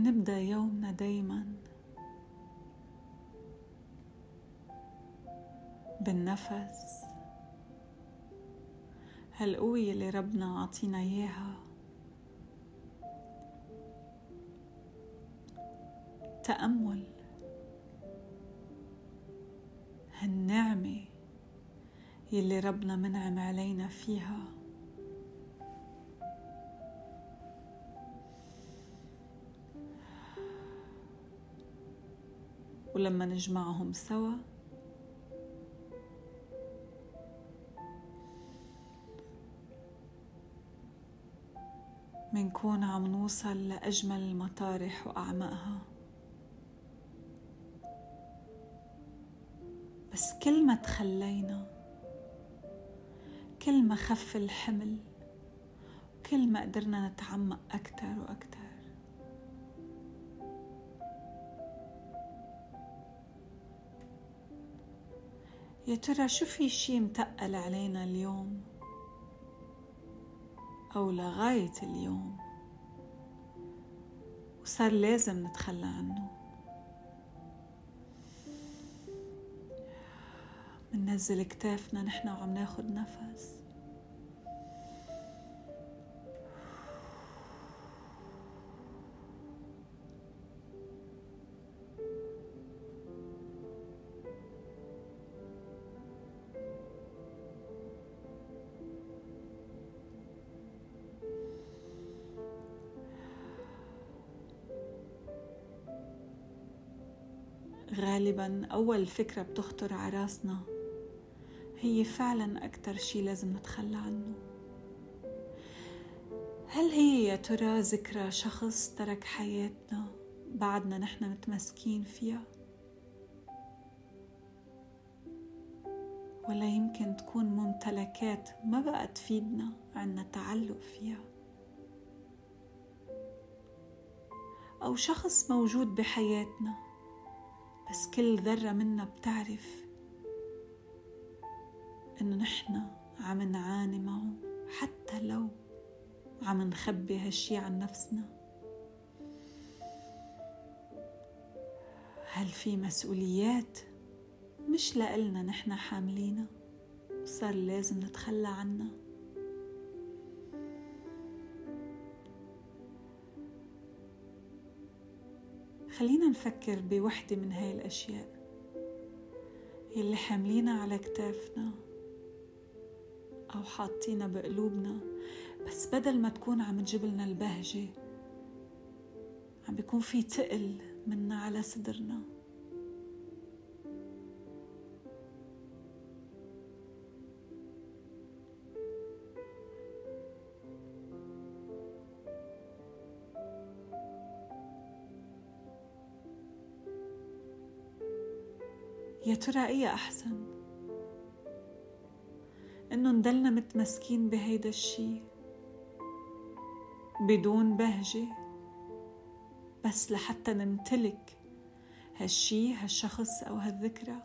نبدأ يومنا دايما بالنفس. هالقوة اللي ربنا عطينا إياها؟ تأمل. هالنعمة يلي ربنا منعم علينا فيها. ولما نجمعهم سوا؟ منكون عم نوصل لأجمل المطارح وأعمقها بس كل ما تخلينا كل ما خف الحمل كل ما قدرنا نتعمق أكتر يا ترى شو في شي متقل علينا اليوم؟ أو لغاية اليوم؟ وصار لازم نتخلى عنه. مننزل كتافنا نحن وعم ناخد نفس. غالبا أول فكرة بتخطر على راسنا. هي فعلا أكتر شي لازم نتخلى عنه. هل هي يا ترى ذكرى شخص ترك حياتنا بعدنا نحن متمسكين فيها؟ ولا يمكن تكون ممتلكات ما بقى تفيدنا عنا تعلق فيها؟ أو شخص موجود بحياتنا بس كل ذرة منا بتعرف إنه نحن عم نعاني معه حتى لو عم نخبي هالشي عن نفسنا. هل في مسؤوليات مش لإلنا نحن حاملينها؟ وصار لازم نتخلى عنها. خلينا نفكر بوحدة من هاي الأشياء يلي حاملينا على كتافنا أو حاطينها بقلوبنا. بس بدل ما تكون عم تجيبلنا البهجة عم بيكون في تقل منا على صدرنا. يا ترى إيه أحسن؟ إنه نضلنا متمسكين بهيدا الشي بدون بهجة بس لحتى نمتلك هالشي هالشخص أو هالذكرى.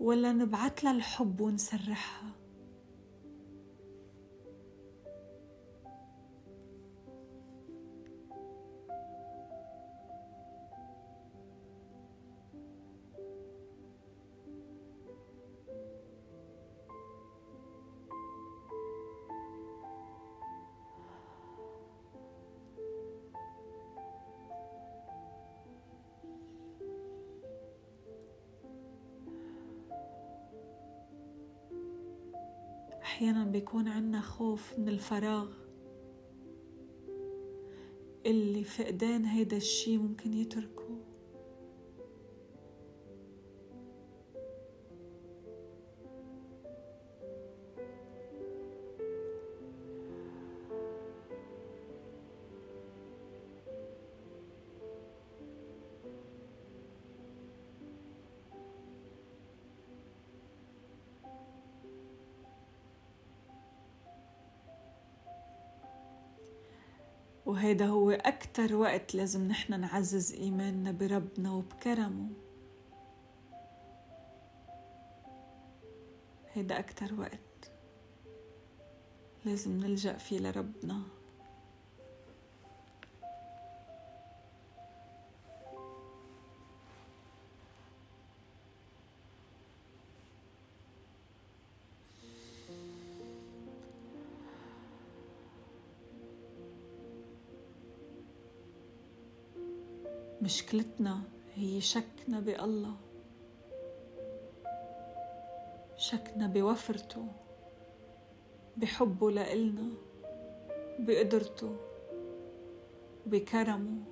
ولا نبعت لها الحب ونسرحها. أحيانا بيكون عنا خوف من الفراغ. اللي فقدان هيدا الشي ممكن يتركه. وهيدا هو أكتر وقت لازم نحن نعزز إيماننا بربنا وبكرمه. هيدا أكتر وقت لازم نلجأ فيه لربنا. مشكلتنا هي شكنا بالله. شكنا بوفرته بحبه لإلنا بقدرته بكرمه.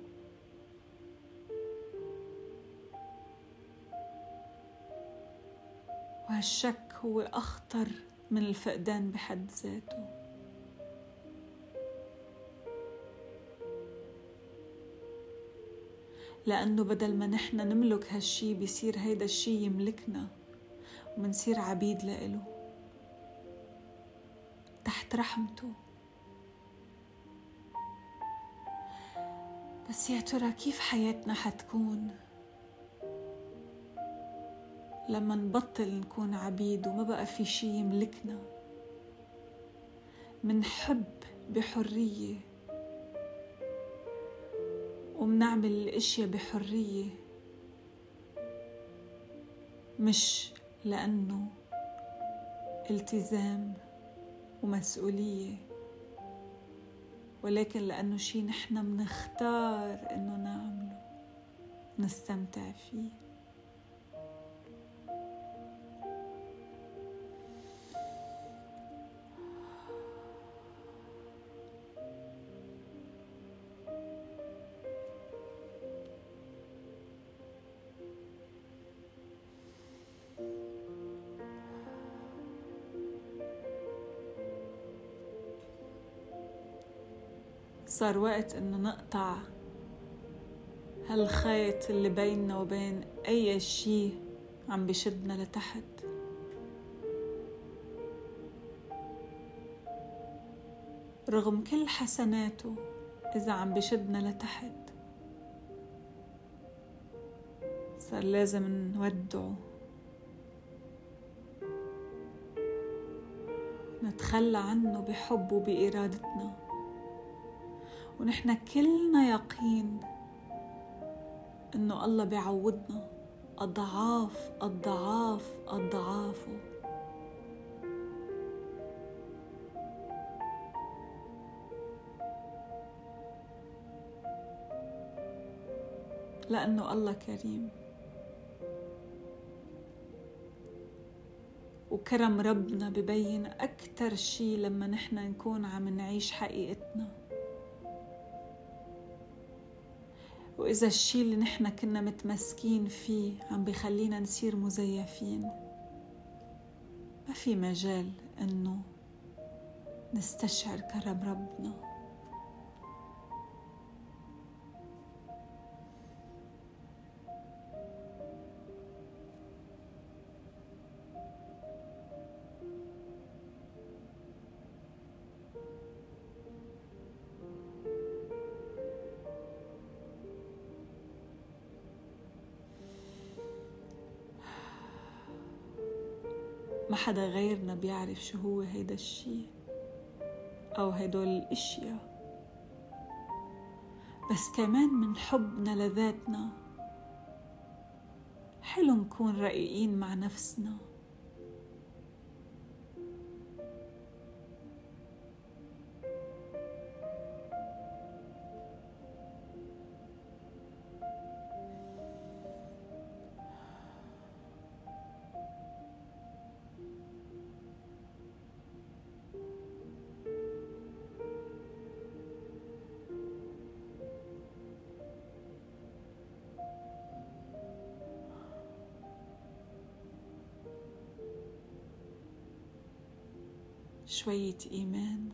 وهالشك هو أخطر من الفقدان بحد ذاته. لأنه بدل ما نحن نملك هالشي بيصير هيدا الشي يملكنا. ومنصير عبيد لإله. تحت رحمته. بس يا ترى كيف حياتنا حتكون؟ لما نبطل نكون عبيد وما بقى في شي يملكنا. منحب بحرية. ومنعمل الاشياء بحرية مش لأنه التزام ومسؤولية ولكن لأنه شي نحن منختار إنه نعمله نستمتع فيه. صار وقت إنه نقطع هالخيط اللي بيننا وبين أي شي عم بشدنا لتحت. رغم كل حسناته إذا عم بشدنا لتحت صار لازم نودعه. نتخلى عنه بحب وبإرادتنا. ونحن كلنا يقين إنه الله بيعوضنا اضعاف اضعاف اضعافه لأنه الله كريم. وكرم ربنا ببين أكتر شي لما نحن نكون عم نعيش حقيقتنا. وإذا الشي اللي نحن كنا متمسكين فيه عم بخلينا نصير مزيفين ما في مجال إنه نستشعر كرم ربنا. ما حدا غيرنا بيعرف شو هو هيدا الشي أو هدول الأشياء. بس كمان من حبنا لذاتنا حلو نكون رقيقين مع نفسنا. شوية إيمان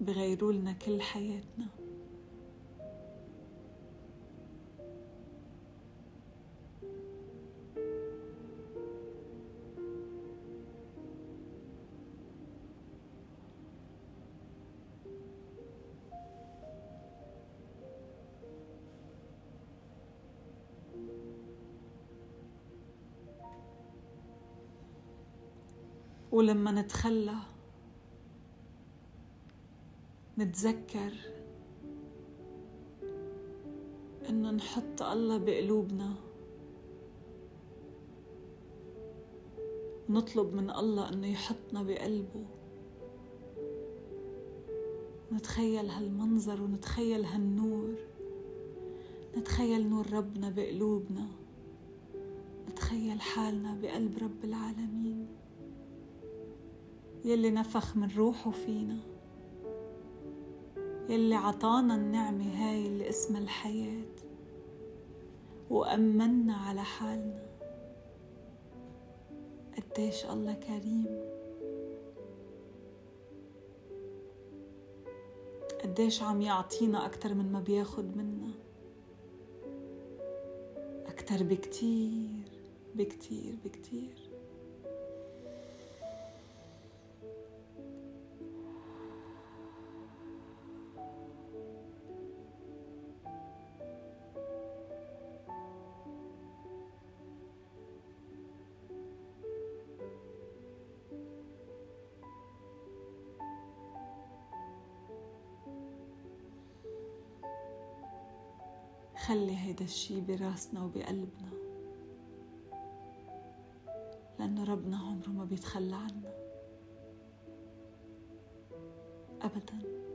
بغيروا لنا كل حياتنا. ولما نتخلى نتذكر إنه نحط الله بقلوبنا. نطلب من الله إنه يحطنا بقلبه. نتخيل هالمنظر ونتخيل هالنور. نتخيل نور ربنا بقلوبنا. نتخيل حالنا بقلب رب العالمين. يلي نفخ من روحه فينا يلي عطانا النعمة هاي اللي اسمها الحياة وأمنا على حالنا. قديش الله كريم. قديش عم يعطينا أكتر من ما بياخد منا. أكتر بكتير بكتير بكتير. خلي هيدا الشي براسنا وبقلبنا. لأنه ربنا عمره ما بيتخلى عنا. أبداً.